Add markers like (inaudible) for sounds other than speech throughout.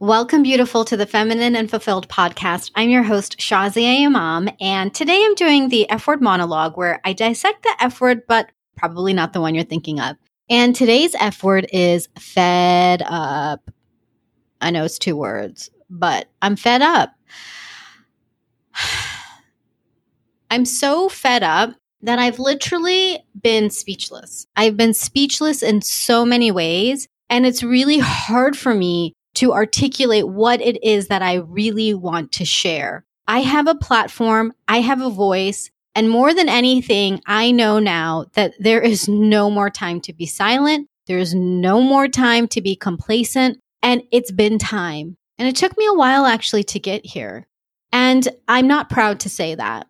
Welcome, beautiful, to the Feminine and Fulfilled podcast. I'm your host, Shazia Imam, and today I'm doing the F word monologue where I dissect the F word, but probably not the one you're thinking of. And today's F word is fed up. I know it's two words, but I'm fed up. (sighs) I'm so fed up that I've literally been speechless. I've been speechless in so many ways. And it's really hard for me to articulate what it is that I really want to share. I have a platform, I have a voice, and more than anything, I know now that there is no more time to be silent. There's no more time to be complacent. And it's been time. And it took me a while actually to get here. And I'm not proud to say that,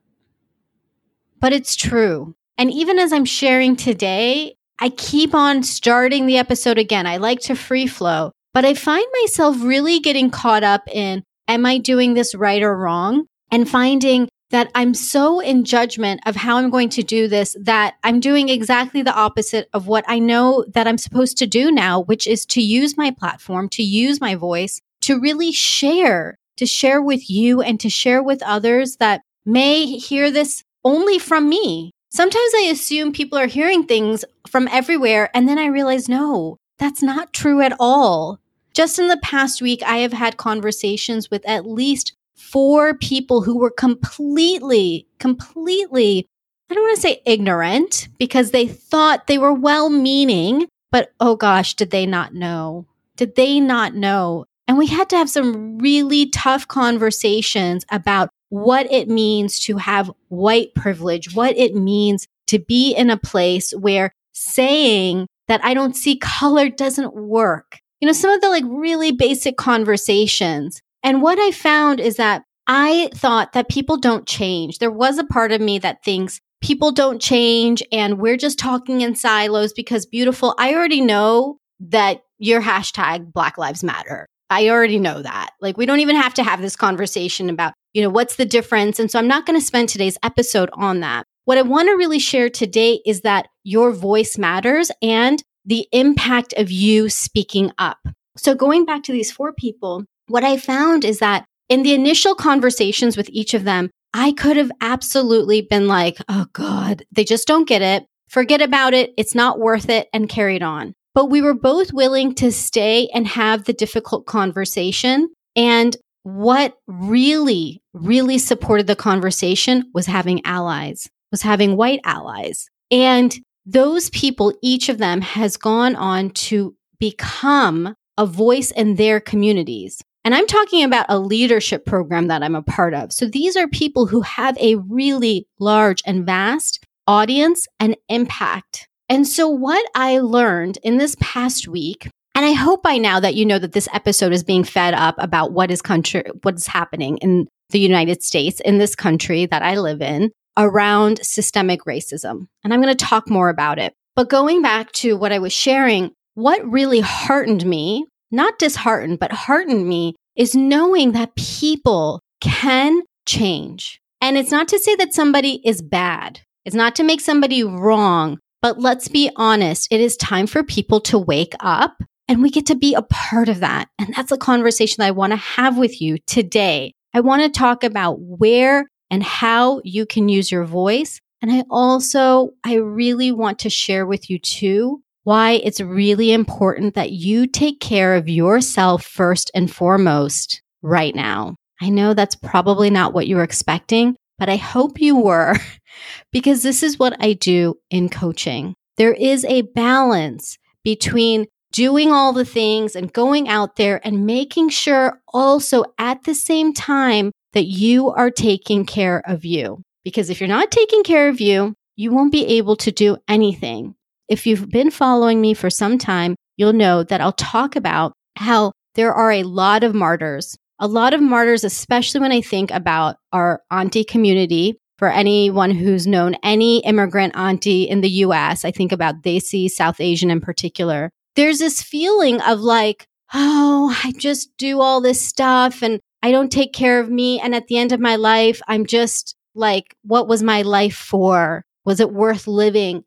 but it's true. And even as I'm sharing today, I keep on starting the episode again. I like to free flow. But I find myself really getting caught up in, am I doing this right or wrong? And finding that I'm so in judgment of how I'm going to do this that I'm doing exactly the opposite of what I know that I'm supposed to do now, which is to use my platform, to use my voice, to really share, to share with you and to share with others that may hear this only from me. Sometimes I assume people are hearing things from everywhere, and then I realize, no, that's not true at all. Just in the past week, I have had conversations with at least four people who were completely, completely, I don't want to say ignorant because they thought they were well meaning, but oh gosh, did they not know? Did they not know? And we had to have some really tough conversations about what it means to have white privilege, what it means to be in a place where saying that I don't see color doesn't work. You know, some of the like really basic conversations. And what I found is that I thought that people don't change. There was a part of me that thinks people don't change and we're just talking in silos because beautiful. I already know that your hashtag Black Lives Matter. I already know that. Like, we don't even have to have this conversation about, you know, what's the difference. And so I'm not going to spend today's episode on that. What I want to really share today is that your voice matters and the impact of you speaking up. So going back to these four people, what I found is that in the initial conversations with each of them, I could have absolutely been like, oh God, they just don't get it. Forget about it. It's not worth it and carried on. But we were both willing to stay and have the difficult conversation. And what really, really supported the conversation was having allies was having white allies. And those people, each of them has gone on to become a voice in their communities. And I'm talking about a leadership program that I'm a part of. So these are people who have a really large and vast audience and impact. And so what I learned in this past week, and I hope by now that you know that this episode is being fed up about what is country, what is happening in the United States, in this country that I live in, around systemic racism. And I'm going to talk more about it. But going back to what I was sharing, what really heartened me, not disheartened, but heartened me, is knowing that people can change. And it's not to say that somebody is bad, it's not to make somebody wrong. But let's be honest, it is time for people to wake up and we get to be a part of that. And that's a conversation that I want to have with you today. I want to talk about where and how you can use your voice. And I also, I really want to share with you too why it's really important that you take care of yourself first and foremost right now. I know that's probably not what you were expecting, but I hope you were (laughs) because this is what I do in coaching. There is a balance between doing all the things and going out there and making sure also at the same time that you are taking care of you. Because if you're not taking care of you, you won't be able to do anything. If you've been following me for some time, you'll know that I'll talk about how there are a lot of martyrs, a lot of martyrs, especially when I think about our auntie community. For anyone who's known any immigrant auntie in the US, I think about Desi, South Asian in particular. There's this feeling of like, oh, I just do all this stuff and I don't take care of me. And at the end of my life, I'm just like, what was my life for? Was it worth living?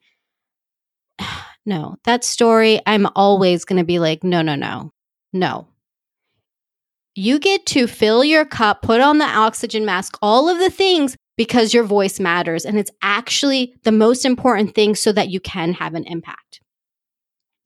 (sighs) no, that story, I'm always going to be like, no, no, no, no. You get to fill your cup, put on the oxygen mask, all of the things because your voice matters. And it's actually the most important thing so that you can have an impact.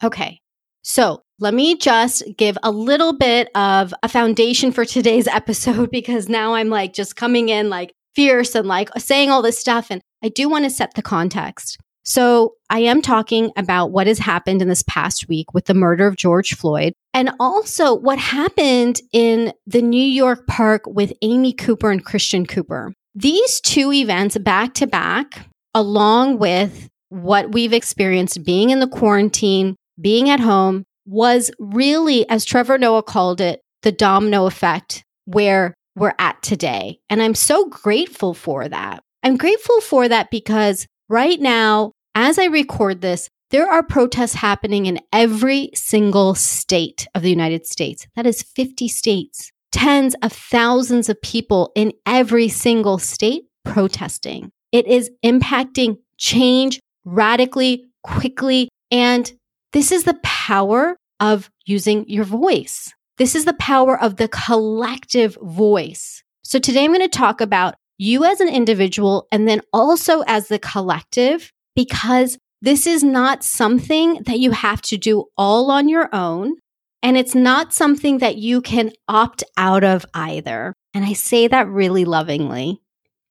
Okay. So let me just give a little bit of a foundation for today's (laughs) episode because now I'm like just coming in like fierce and like saying all this stuff. And I do want to set the context. So I am talking about what has happened in this past week with the murder of George Floyd and also what happened in the New York park with Amy Cooper and Christian Cooper. These two events back to back, along with what we've experienced being in the quarantine, being at home, was really, as Trevor Noah called it, the domino effect where we're at today. And I'm so grateful for that. I'm grateful for that because right now, as I record this, there are protests happening in every single state of the United States. That is 50 states, tens of thousands of people in every single state protesting. It is impacting change radically, quickly, and this is the power of using your voice. This is the power of the collective voice. So today I'm going to talk about you as an individual and then also as the collective, because this is not something that you have to do all on your own. And it's not something that you can opt out of either. And I say that really lovingly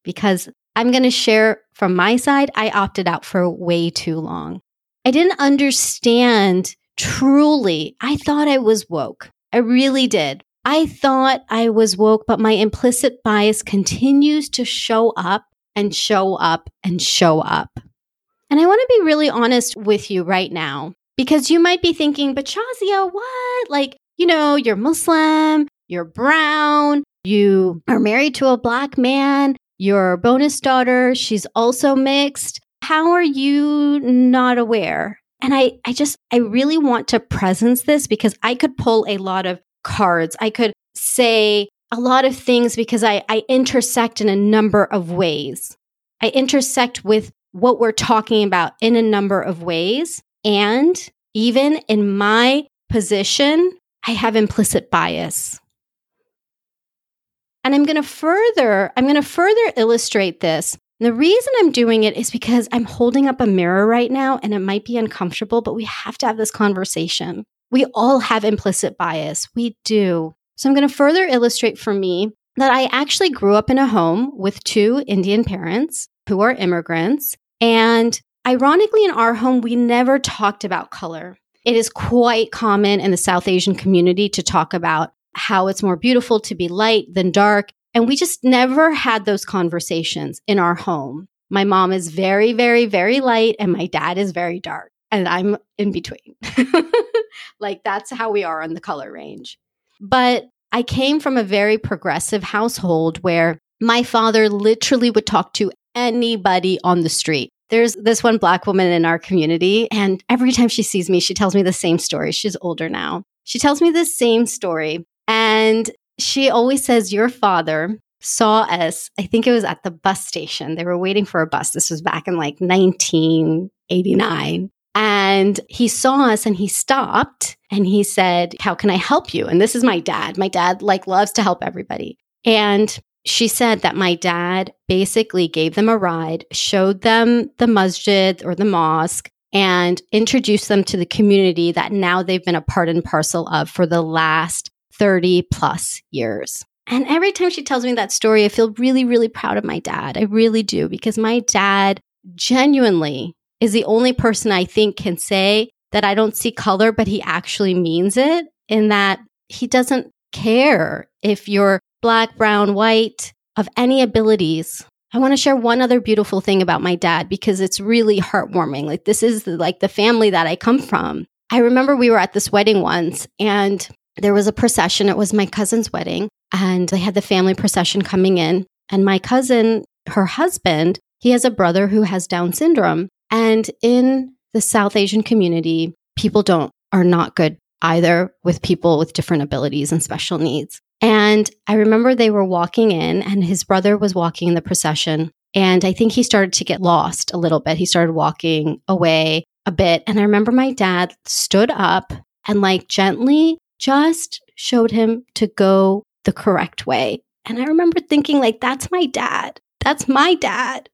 because I'm going to share from my side, I opted out for way too long. I didn't understand truly. I thought I was woke. I really did. I thought I was woke, but my implicit bias continues to show up and show up and show up. And I want to be really honest with you right now because you might be thinking, but Shazia, what? Like, you know, you're Muslim, you're brown, you are married to a black man, your bonus daughter, she's also mixed how are you not aware? And I, I just, I really want to presence this because I could pull a lot of cards. I could say a lot of things because I, I intersect in a number of ways. I intersect with what we're talking about in a number of ways. And even in my position, I have implicit bias. And I'm going to further, I'm going to further illustrate this the reason I'm doing it is because I'm holding up a mirror right now and it might be uncomfortable, but we have to have this conversation. We all have implicit bias. We do. So I'm going to further illustrate for me that I actually grew up in a home with two Indian parents who are immigrants. And ironically, in our home, we never talked about color. It is quite common in the South Asian community to talk about how it's more beautiful to be light than dark. And we just never had those conversations in our home. My mom is very, very, very light, and my dad is very dark, and I'm in between. (laughs) like that's how we are on the color range. But I came from a very progressive household where my father literally would talk to anybody on the street. There's this one black woman in our community, and every time she sees me, she tells me the same story. She's older now. She tells me the same story. And she always says, Your father saw us, I think it was at the bus station. They were waiting for a bus. This was back in like 1989. And he saw us and he stopped and he said, How can I help you? And this is my dad. My dad like loves to help everybody. And she said that my dad basically gave them a ride, showed them the masjid or the mosque, and introduced them to the community that now they've been a part and parcel of for the last 30 plus years. And every time she tells me that story, I feel really, really proud of my dad. I really do, because my dad genuinely is the only person I think can say that I don't see color, but he actually means it in that he doesn't care if you're black, brown, white, of any abilities. I want to share one other beautiful thing about my dad because it's really heartwarming. Like this is the, like the family that I come from. I remember we were at this wedding once and there was a procession. It was my cousin's wedding, and they had the family procession coming in. And my cousin, her husband, he has a brother who has Down syndrome. And in the South Asian community, people don't are not good either with people with different abilities and special needs. And I remember they were walking in, and his brother was walking in the procession. And I think he started to get lost a little bit. He started walking away a bit. And I remember my dad stood up and, like, gently just showed him to go the correct way. And I remember thinking, like, that's my dad. That's my dad.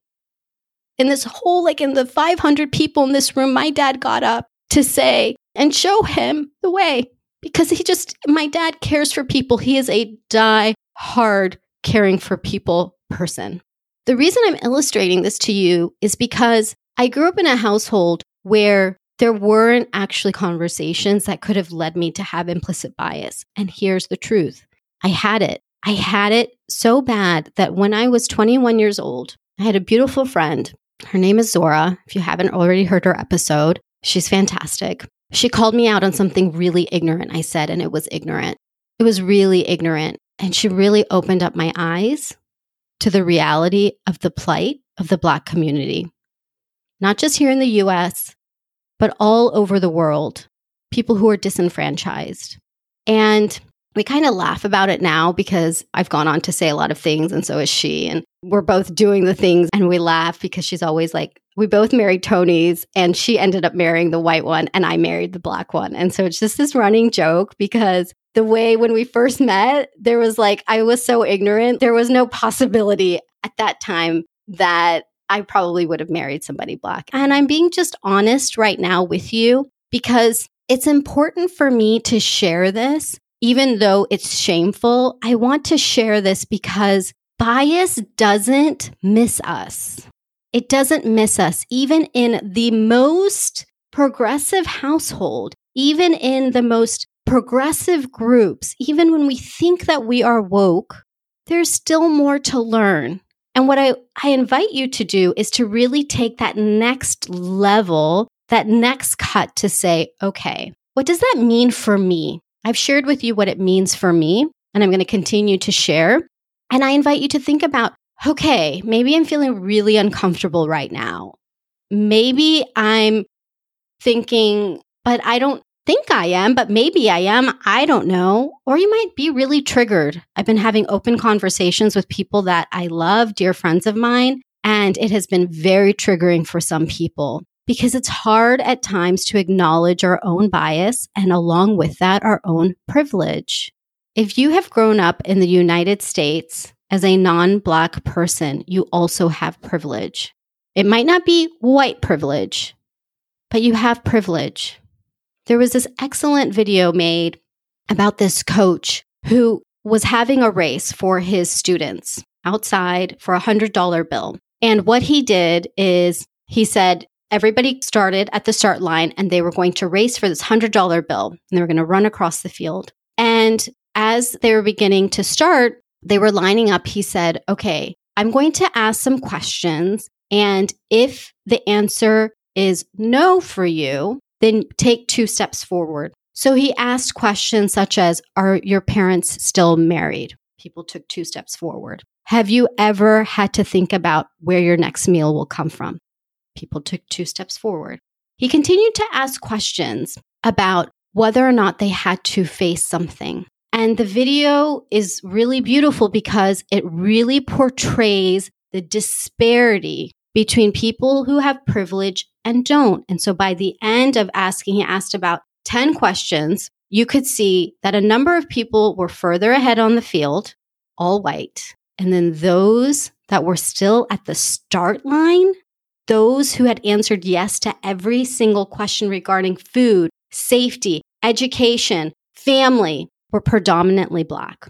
In this whole, like, in the 500 people in this room, my dad got up to say and show him the way because he just, my dad cares for people. He is a die hard caring for people person. The reason I'm illustrating this to you is because I grew up in a household where there weren't actually conversations that could have led me to have implicit bias. And here's the truth I had it. I had it so bad that when I was 21 years old, I had a beautiful friend. Her name is Zora. If you haven't already heard her episode, she's fantastic. She called me out on something really ignorant I said, and it was ignorant. It was really ignorant. And she really opened up my eyes to the reality of the plight of the Black community, not just here in the US, but all over the world, people who are disenfranchised. And we kind of laugh about it now because I've gone on to say a lot of things, and so is she. And we're both doing the things, and we laugh because she's always like, we both married Tonys, and she ended up marrying the white one, and I married the black one. And so it's just this running joke because the way when we first met, there was like, I was so ignorant. There was no possibility at that time that I probably would have married somebody black. And I'm being just honest right now with you because it's important for me to share this even though it's shameful, I want to share this because bias doesn't miss us. It doesn't miss us, even in the most progressive household, even in the most progressive groups, even when we think that we are woke, there's still more to learn. And what I, I invite you to do is to really take that next level, that next cut to say, okay, what does that mean for me? I've shared with you what it means for me, and I'm going to continue to share. And I invite you to think about okay, maybe I'm feeling really uncomfortable right now. Maybe I'm thinking, but I don't think I am, but maybe I am. I don't know. Or you might be really triggered. I've been having open conversations with people that I love, dear friends of mine, and it has been very triggering for some people because it's hard at times to acknowledge our own bias and along with that, our own privilege. If you have grown up in the United States as a non Black person, you also have privilege. It might not be white privilege, but you have privilege. There was this excellent video made about this coach who was having a race for his students outside for a $100 bill. And what he did is he said, everybody started at the start line and they were going to race for this $100 bill and they were going to run across the field. And as they were beginning to start, they were lining up. He said, Okay, I'm going to ask some questions. And if the answer is no for you, then take two steps forward. So he asked questions such as Are your parents still married? People took two steps forward. Have you ever had to think about where your next meal will come from? People took two steps forward. He continued to ask questions about whether or not they had to face something. And the video is really beautiful because it really portrays the disparity between people who have privilege and don't. And so by the end of asking, he asked about 10 questions. You could see that a number of people were further ahead on the field, all white. And then those that were still at the start line those who had answered yes to every single question regarding food, safety, education, family were predominantly Black.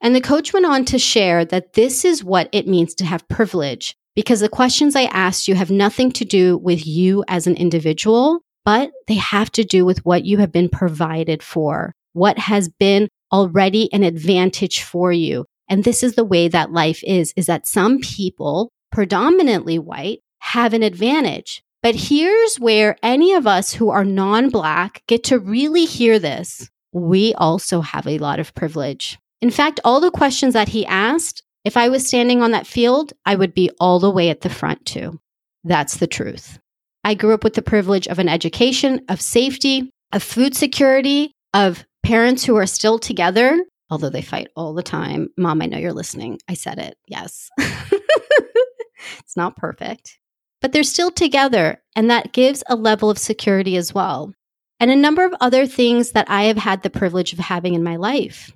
And the coach went on to share that this is what it means to have privilege because the questions I asked you have nothing to do with you as an individual, but they have to do with what you have been provided for, what has been already an advantage for you. And this is the way that life is, is that some people, predominantly white, have an advantage. But here's where any of us who are non Black get to really hear this. We also have a lot of privilege. In fact, all the questions that he asked, if I was standing on that field, I would be all the way at the front too. That's the truth. I grew up with the privilege of an education, of safety, of food security, of parents who are still together, although they fight all the time. Mom, I know you're listening. I said it. Yes. (laughs) it's not perfect but they're still together, and that gives a level of security as well. And a number of other things that I have had the privilege of having in my life.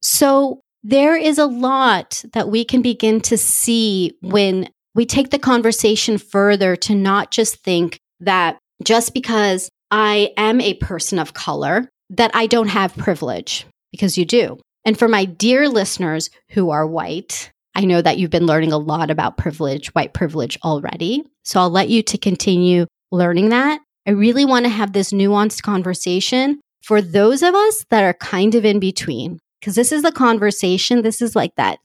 So, there is a lot that we can begin to see when we take the conversation further to not just think that just because I am a person of color, that I don't have privilege, because you do. And for my dear listeners who are white, I know that you've been learning a lot about privilege, white privilege already. So I'll let you to continue learning that. I really want to have this nuanced conversation for those of us that are kind of in between, because this is the conversation. This is like that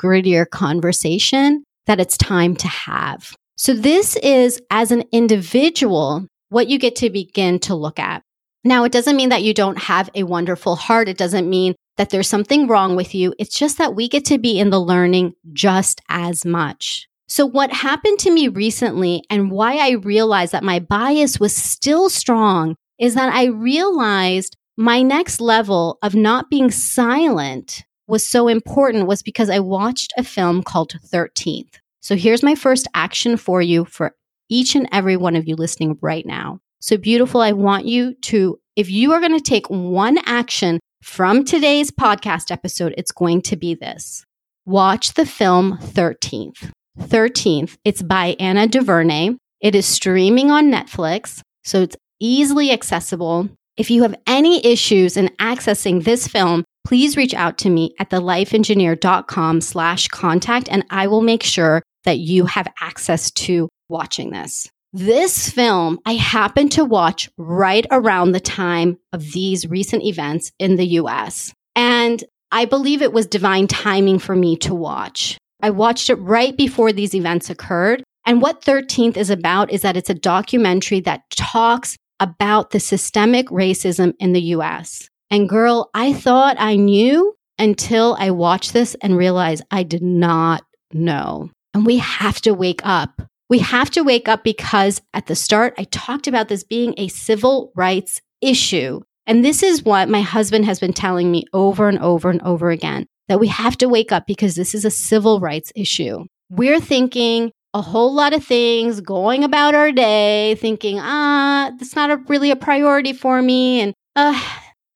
grittier conversation that it's time to have. So this is as an individual, what you get to begin to look at. Now, it doesn't mean that you don't have a wonderful heart. It doesn't mean that there's something wrong with you. It's just that we get to be in the learning just as much. So, what happened to me recently and why I realized that my bias was still strong is that I realized my next level of not being silent was so important was because I watched a film called 13th. So, here's my first action for you for each and every one of you listening right now. So beautiful. I want you to, if you are going to take one action from today's podcast episode, it's going to be this watch the film 13th. 13th. It's by Ava DuVernay. It is streaming on Netflix, so it's easily accessible. If you have any issues in accessing this film, please reach out to me at thelifeengineer.com slash contact and I will make sure that you have access to watching this. This film I happened to watch right around the time of these recent events in the US. And I believe it was divine timing for me to watch. I watched it right before these events occurred. And what 13th is about is that it's a documentary that talks about the systemic racism in the US. And girl, I thought I knew until I watched this and realized I did not know. And we have to wake up. We have to wake up because at the start, I talked about this being a civil rights issue. And this is what my husband has been telling me over and over and over again that we have to wake up because this is a civil rights issue. We're thinking a whole lot of things, going about our day, thinking, ah, that's not a, really a priority for me. And uh,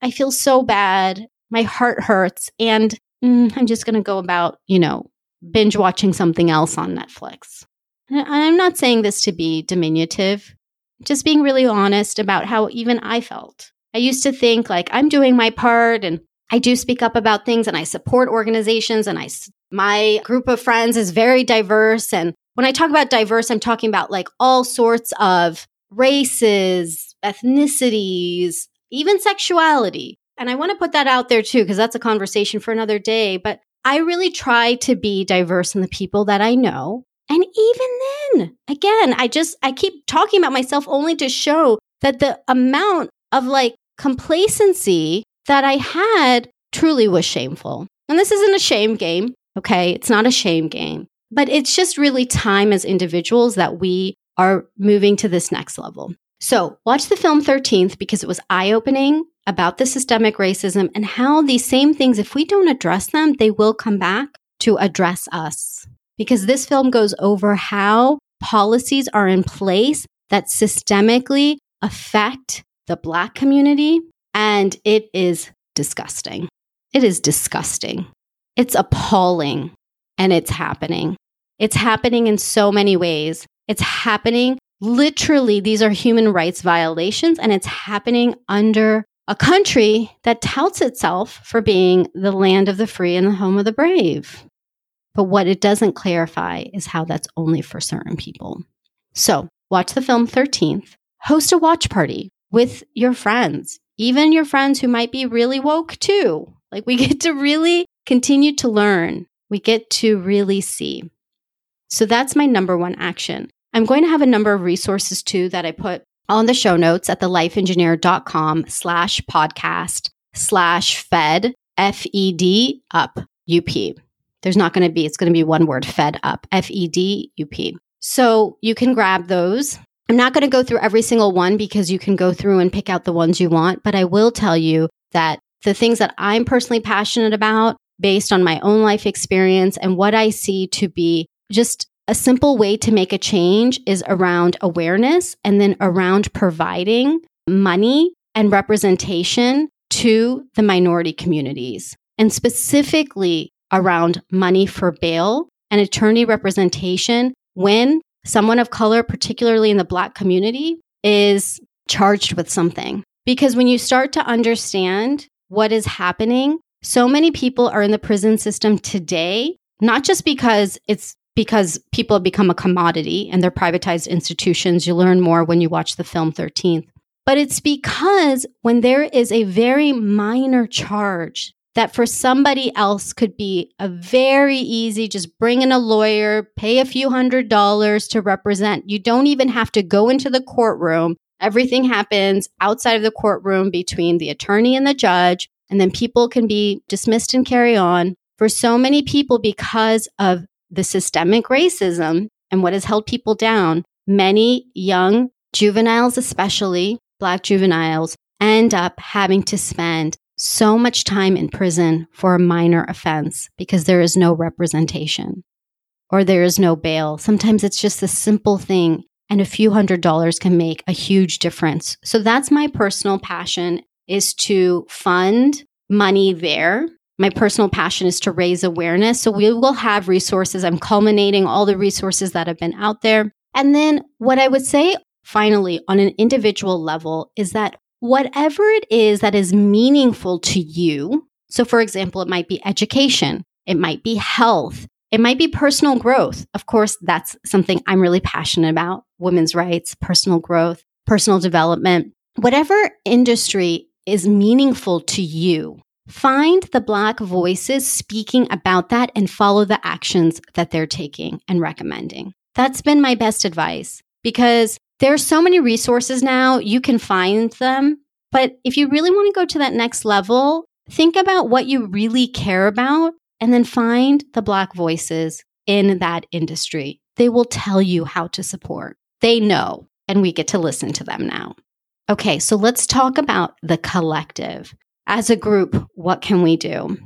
I feel so bad. My heart hurts. And mm, I'm just going to go about, you know, binge watching something else on Netflix. And I'm not saying this to be diminutive, just being really honest about how even I felt. I used to think like I'm doing my part and I do speak up about things and I support organizations and I my group of friends is very diverse and when I talk about diverse I'm talking about like all sorts of races, ethnicities, even sexuality. And I want to put that out there too because that's a conversation for another day, but I really try to be diverse in the people that I know and even then, again, I just, I keep talking about myself only to show that the amount of like complacency that I had truly was shameful. And this isn't a shame game. Okay. It's not a shame game, but it's just really time as individuals that we are moving to this next level. So watch the film 13th because it was eye opening about the systemic racism and how these same things, if we don't address them, they will come back to address us because this film goes over how policies are in place that systemically affect the Black community. And it is disgusting. It is disgusting. It's appalling. And it's happening. It's happening in so many ways. It's happening literally, these are human rights violations, and it's happening under a country that touts itself for being the land of the free and the home of the brave. But what it doesn't clarify is how that's only for certain people. So watch the film 13th, host a watch party with your friends, even your friends who might be really woke too. Like we (laughs) get to really continue to learn. We get to really see. So that's my number one action. I'm going to have a number of resources too that I put on the show notes at thelifeengineer.com slash podcast slash fed F-E-D up UP. There's not going to be, it's going to be one word fed up, F E D U P. So you can grab those. I'm not going to go through every single one because you can go through and pick out the ones you want, but I will tell you that the things that I'm personally passionate about based on my own life experience and what I see to be just a simple way to make a change is around awareness and then around providing money and representation to the minority communities and specifically around money for bail and attorney representation when someone of color, particularly in the Black community, is charged with something. Because when you start to understand what is happening, so many people are in the prison system today, not just because it's because people have become a commodity and they're privatized institutions. You learn more when you watch the film 13th. But it's because when there is a very minor charge that for somebody else could be a very easy, just bring in a lawyer, pay a few hundred dollars to represent. You don't even have to go into the courtroom. Everything happens outside of the courtroom between the attorney and the judge, and then people can be dismissed and carry on. For so many people, because of the systemic racism and what has held people down, many young juveniles, especially Black juveniles, end up having to spend so much time in prison for a minor offense because there is no representation or there is no bail. Sometimes it's just a simple thing and a few hundred dollars can make a huge difference. So that's my personal passion is to fund money there. My personal passion is to raise awareness. So we will have resources. I'm culminating all the resources that have been out there. And then what I would say finally on an individual level is that whatever it is that is meaningful to you. So, for example, it might be education, it might be health, it might be personal growth. Of course, that's something I'm really passionate about women's rights, personal growth, personal development. Whatever industry is meaningful to you, find the Black voices speaking about that and follow the actions that they're taking and recommending. That's been my best advice because there are so many resources now, you can find them. But if you really want to go to that next level, think about what you really care about and then find the Black voices in that industry. They will tell you how to support. They know, and we get to listen to them now. Okay, so let's talk about the collective. As a group, what can we do?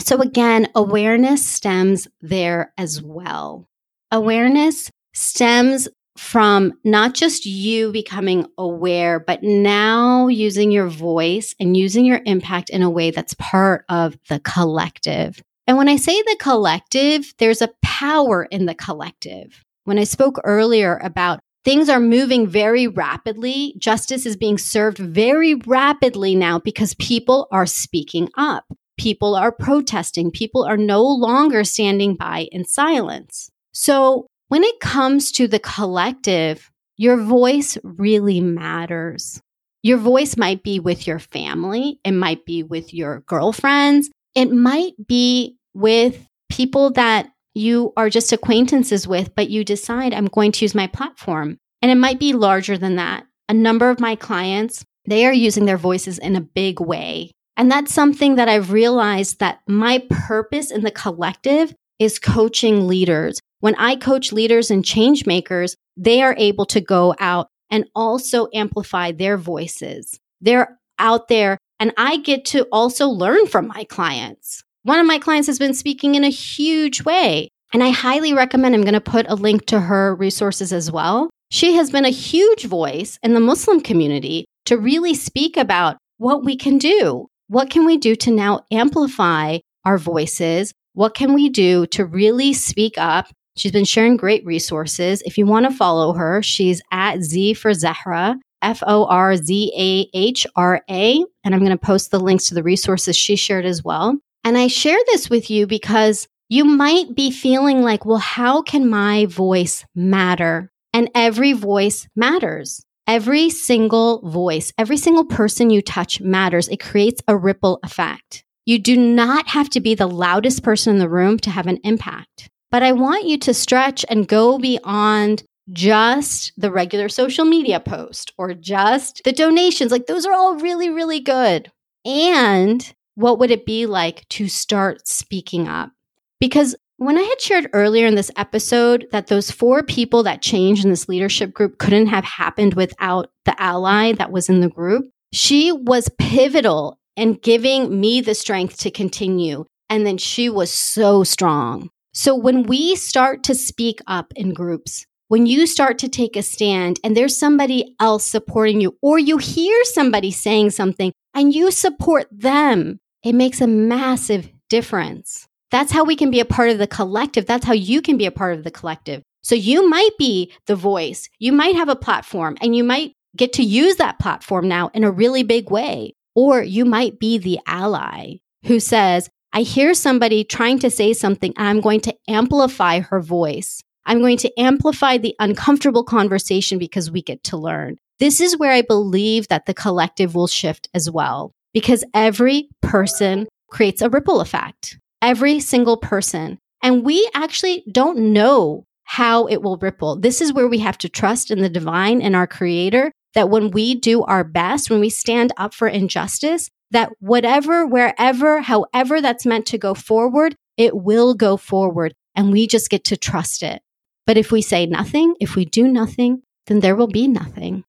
So, again, awareness stems there as well. Awareness stems from not just you becoming aware, but now using your voice and using your impact in a way that's part of the collective. And when I say the collective, there's a power in the collective. When I spoke earlier about things are moving very rapidly, justice is being served very rapidly now because people are speaking up. People are protesting. People are no longer standing by in silence. So when it comes to the collective, your voice really matters. Your voice might be with your family, it might be with your girlfriends, it might be with people that you are just acquaintances with, but you decide, I'm going to use my platform. And it might be larger than that. A number of my clients, they are using their voices in a big way. And that's something that I've realized that my purpose in the collective is coaching leaders when I coach leaders and change makers, they are able to go out and also amplify their voices. They're out there and I get to also learn from my clients. One of my clients has been speaking in a huge way, and I highly recommend I'm going to put a link to her resources as well. She has been a huge voice in the Muslim community to really speak about what we can do. What can we do to now amplify our voices? What can we do to really speak up She's been sharing great resources. If you want to follow her, she's at Z for Zahra, F O R Z A H R A. And I'm going to post the links to the resources she shared as well. And I share this with you because you might be feeling like, well, how can my voice matter? And every voice matters. Every single voice, every single person you touch matters. It creates a ripple effect. You do not have to be the loudest person in the room to have an impact. But I want you to stretch and go beyond just the regular social media post or just the donations. Like those are all really, really good. And what would it be like to start speaking up? Because when I had shared earlier in this episode that those four people that changed in this leadership group couldn't have happened without the ally that was in the group, she was pivotal in giving me the strength to continue. And then she was so strong. So when we start to speak up in groups, when you start to take a stand and there's somebody else supporting you, or you hear somebody saying something and you support them, it makes a massive difference. That's how we can be a part of the collective. That's how you can be a part of the collective. So you might be the voice. You might have a platform and you might get to use that platform now in a really big way. Or you might be the ally who says, I hear somebody trying to say something and I'm going to amplify her voice. I'm going to amplify the uncomfortable conversation because we get to learn. This is where I believe that the collective will shift as well because every person creates a ripple effect. Every single person. And we actually don't know how it will ripple. This is where we have to trust in the divine and our creator that when we do our best, when we stand up for injustice, that whatever, wherever, however that's meant to go forward, it will go forward. And we just get to trust it. But if we say nothing, if we do nothing, then there will be nothing.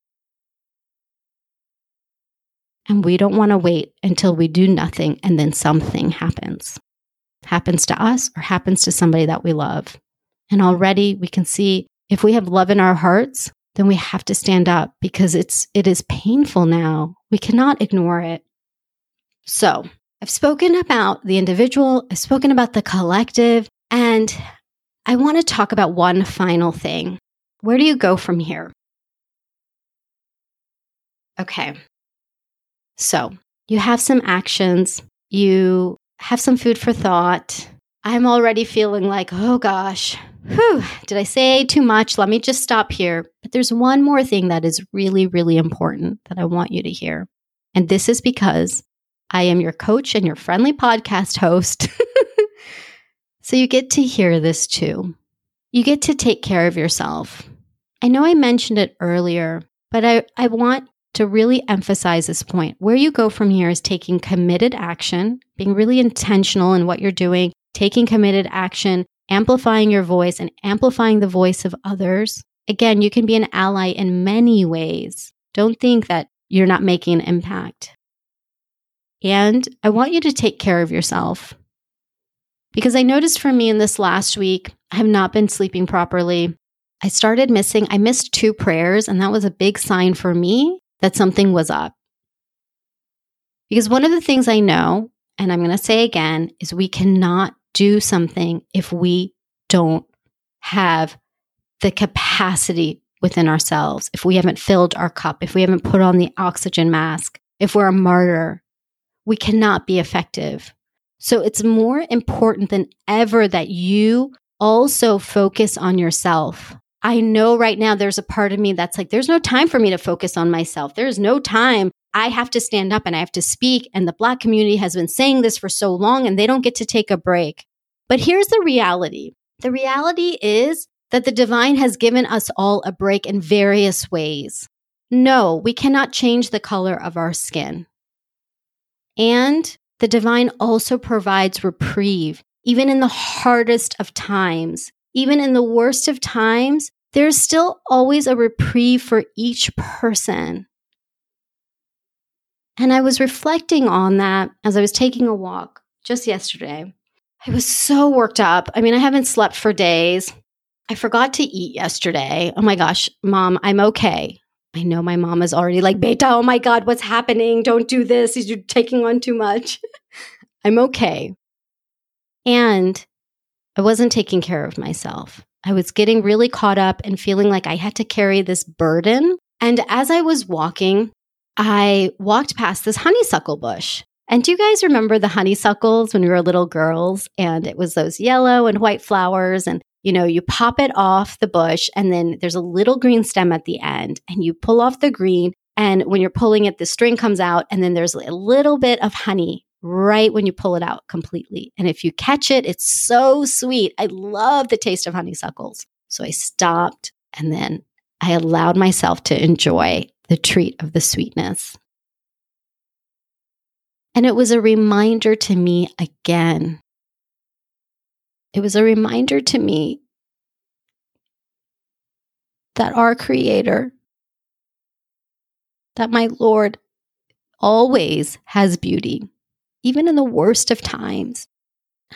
And we don't want to wait until we do nothing and then something happens. Happens to us or happens to somebody that we love. And already we can see if we have love in our hearts, then we have to stand up because it's it is painful now. We cannot ignore it. So, I've spoken about the individual, I've spoken about the collective, and I want to talk about one final thing. Where do you go from here? Okay. So, you have some actions, you have some food for thought. I'm already feeling like, oh gosh, whew, did I say too much? Let me just stop here. But there's one more thing that is really, really important that I want you to hear. And this is because I am your coach and your friendly podcast host. (laughs) so you get to hear this too. You get to take care of yourself. I know I mentioned it earlier, but I, I want to really emphasize this point. Where you go from here is taking committed action, being really intentional in what you're doing, taking committed action, amplifying your voice, and amplifying the voice of others. Again, you can be an ally in many ways. Don't think that you're not making an impact. And I want you to take care of yourself. Because I noticed for me in this last week, I have not been sleeping properly. I started missing, I missed two prayers, and that was a big sign for me that something was up. Because one of the things I know, and I'm going to say again, is we cannot do something if we don't have the capacity within ourselves, if we haven't filled our cup, if we haven't put on the oxygen mask, if we're a martyr, we cannot be effective. So it's more important than ever that you also focus on yourself. I know right now there's a part of me that's like, there's no time for me to focus on myself. There's no time. I have to stand up and I have to speak. And the Black community has been saying this for so long and they don't get to take a break. But here's the reality the reality is that the divine has given us all a break in various ways. No, we cannot change the color of our skin. And the divine also provides reprieve, even in the hardest of times. Even in the worst of times, there's still always a reprieve for each person. And I was reflecting on that as I was taking a walk just yesterday. I was so worked up. I mean, I haven't slept for days. I forgot to eat yesterday. Oh my gosh, mom, I'm okay. I know my mom is already like, Beta, oh my God, what's happening? Don't do this. You're taking on too much. (laughs) I'm okay. And I wasn't taking care of myself. I was getting really caught up and feeling like I had to carry this burden. And as I was walking, I walked past this honeysuckle bush. And do you guys remember the honeysuckles when we were little girls? And it was those yellow and white flowers. And you know, you pop it off the bush and then there's a little green stem at the end and you pull off the green. And when you're pulling it, the string comes out and then there's a little bit of honey right when you pull it out completely. And if you catch it, it's so sweet. I love the taste of honeysuckles. So I stopped and then I allowed myself to enjoy the treat of the sweetness. And it was a reminder to me again it was a reminder to me that our Creator, that my Lord always has beauty, even in the worst of times.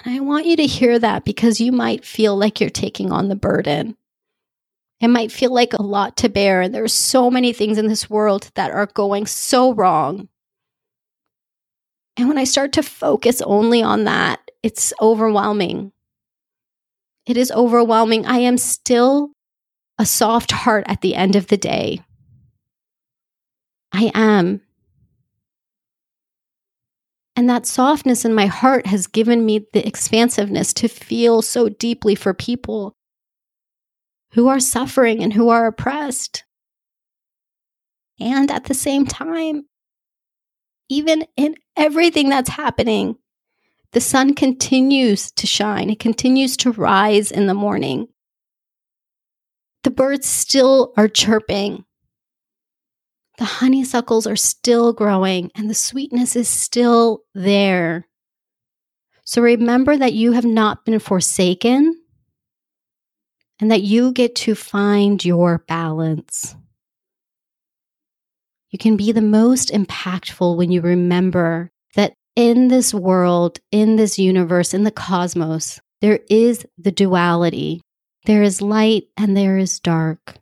And I want you to hear that because you might feel like you're taking on the burden. It might feel like a lot to bear. And there's so many things in this world that are going so wrong. And when I start to focus only on that, it's overwhelming. It is overwhelming. I am still a soft heart at the end of the day. I am. And that softness in my heart has given me the expansiveness to feel so deeply for people who are suffering and who are oppressed. And at the same time, even in everything that's happening, the sun continues to shine. It continues to rise in the morning. The birds still are chirping. The honeysuckles are still growing and the sweetness is still there. So remember that you have not been forsaken and that you get to find your balance. You can be the most impactful when you remember that in this world, in this universe, in the cosmos, there is the duality. There is light and there is dark.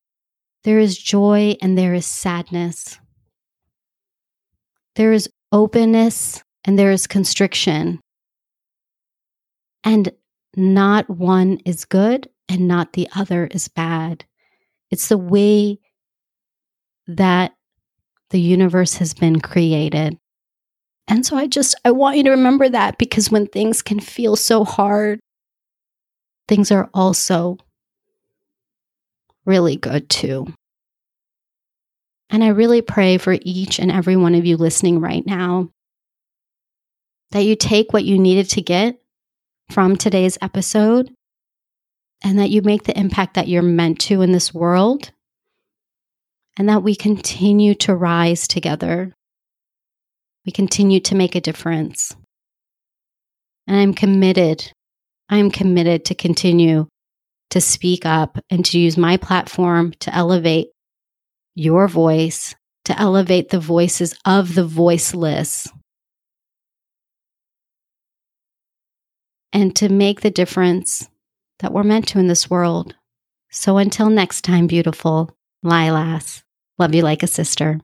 There is joy and there is sadness. There is openness and there is constriction. And not one is good and not the other is bad. It's the way that the universe has been created. And so I just, I want you to remember that because when things can feel so hard, things are also really good too. And I really pray for each and every one of you listening right now that you take what you needed to get from today's episode and that you make the impact that you're meant to in this world and that we continue to rise together. We continue to make a difference. And I'm committed, I'm committed to continue to speak up and to use my platform to elevate your voice, to elevate the voices of the voiceless, and to make the difference that we're meant to in this world. So until next time, beautiful Lilas, love you like a sister.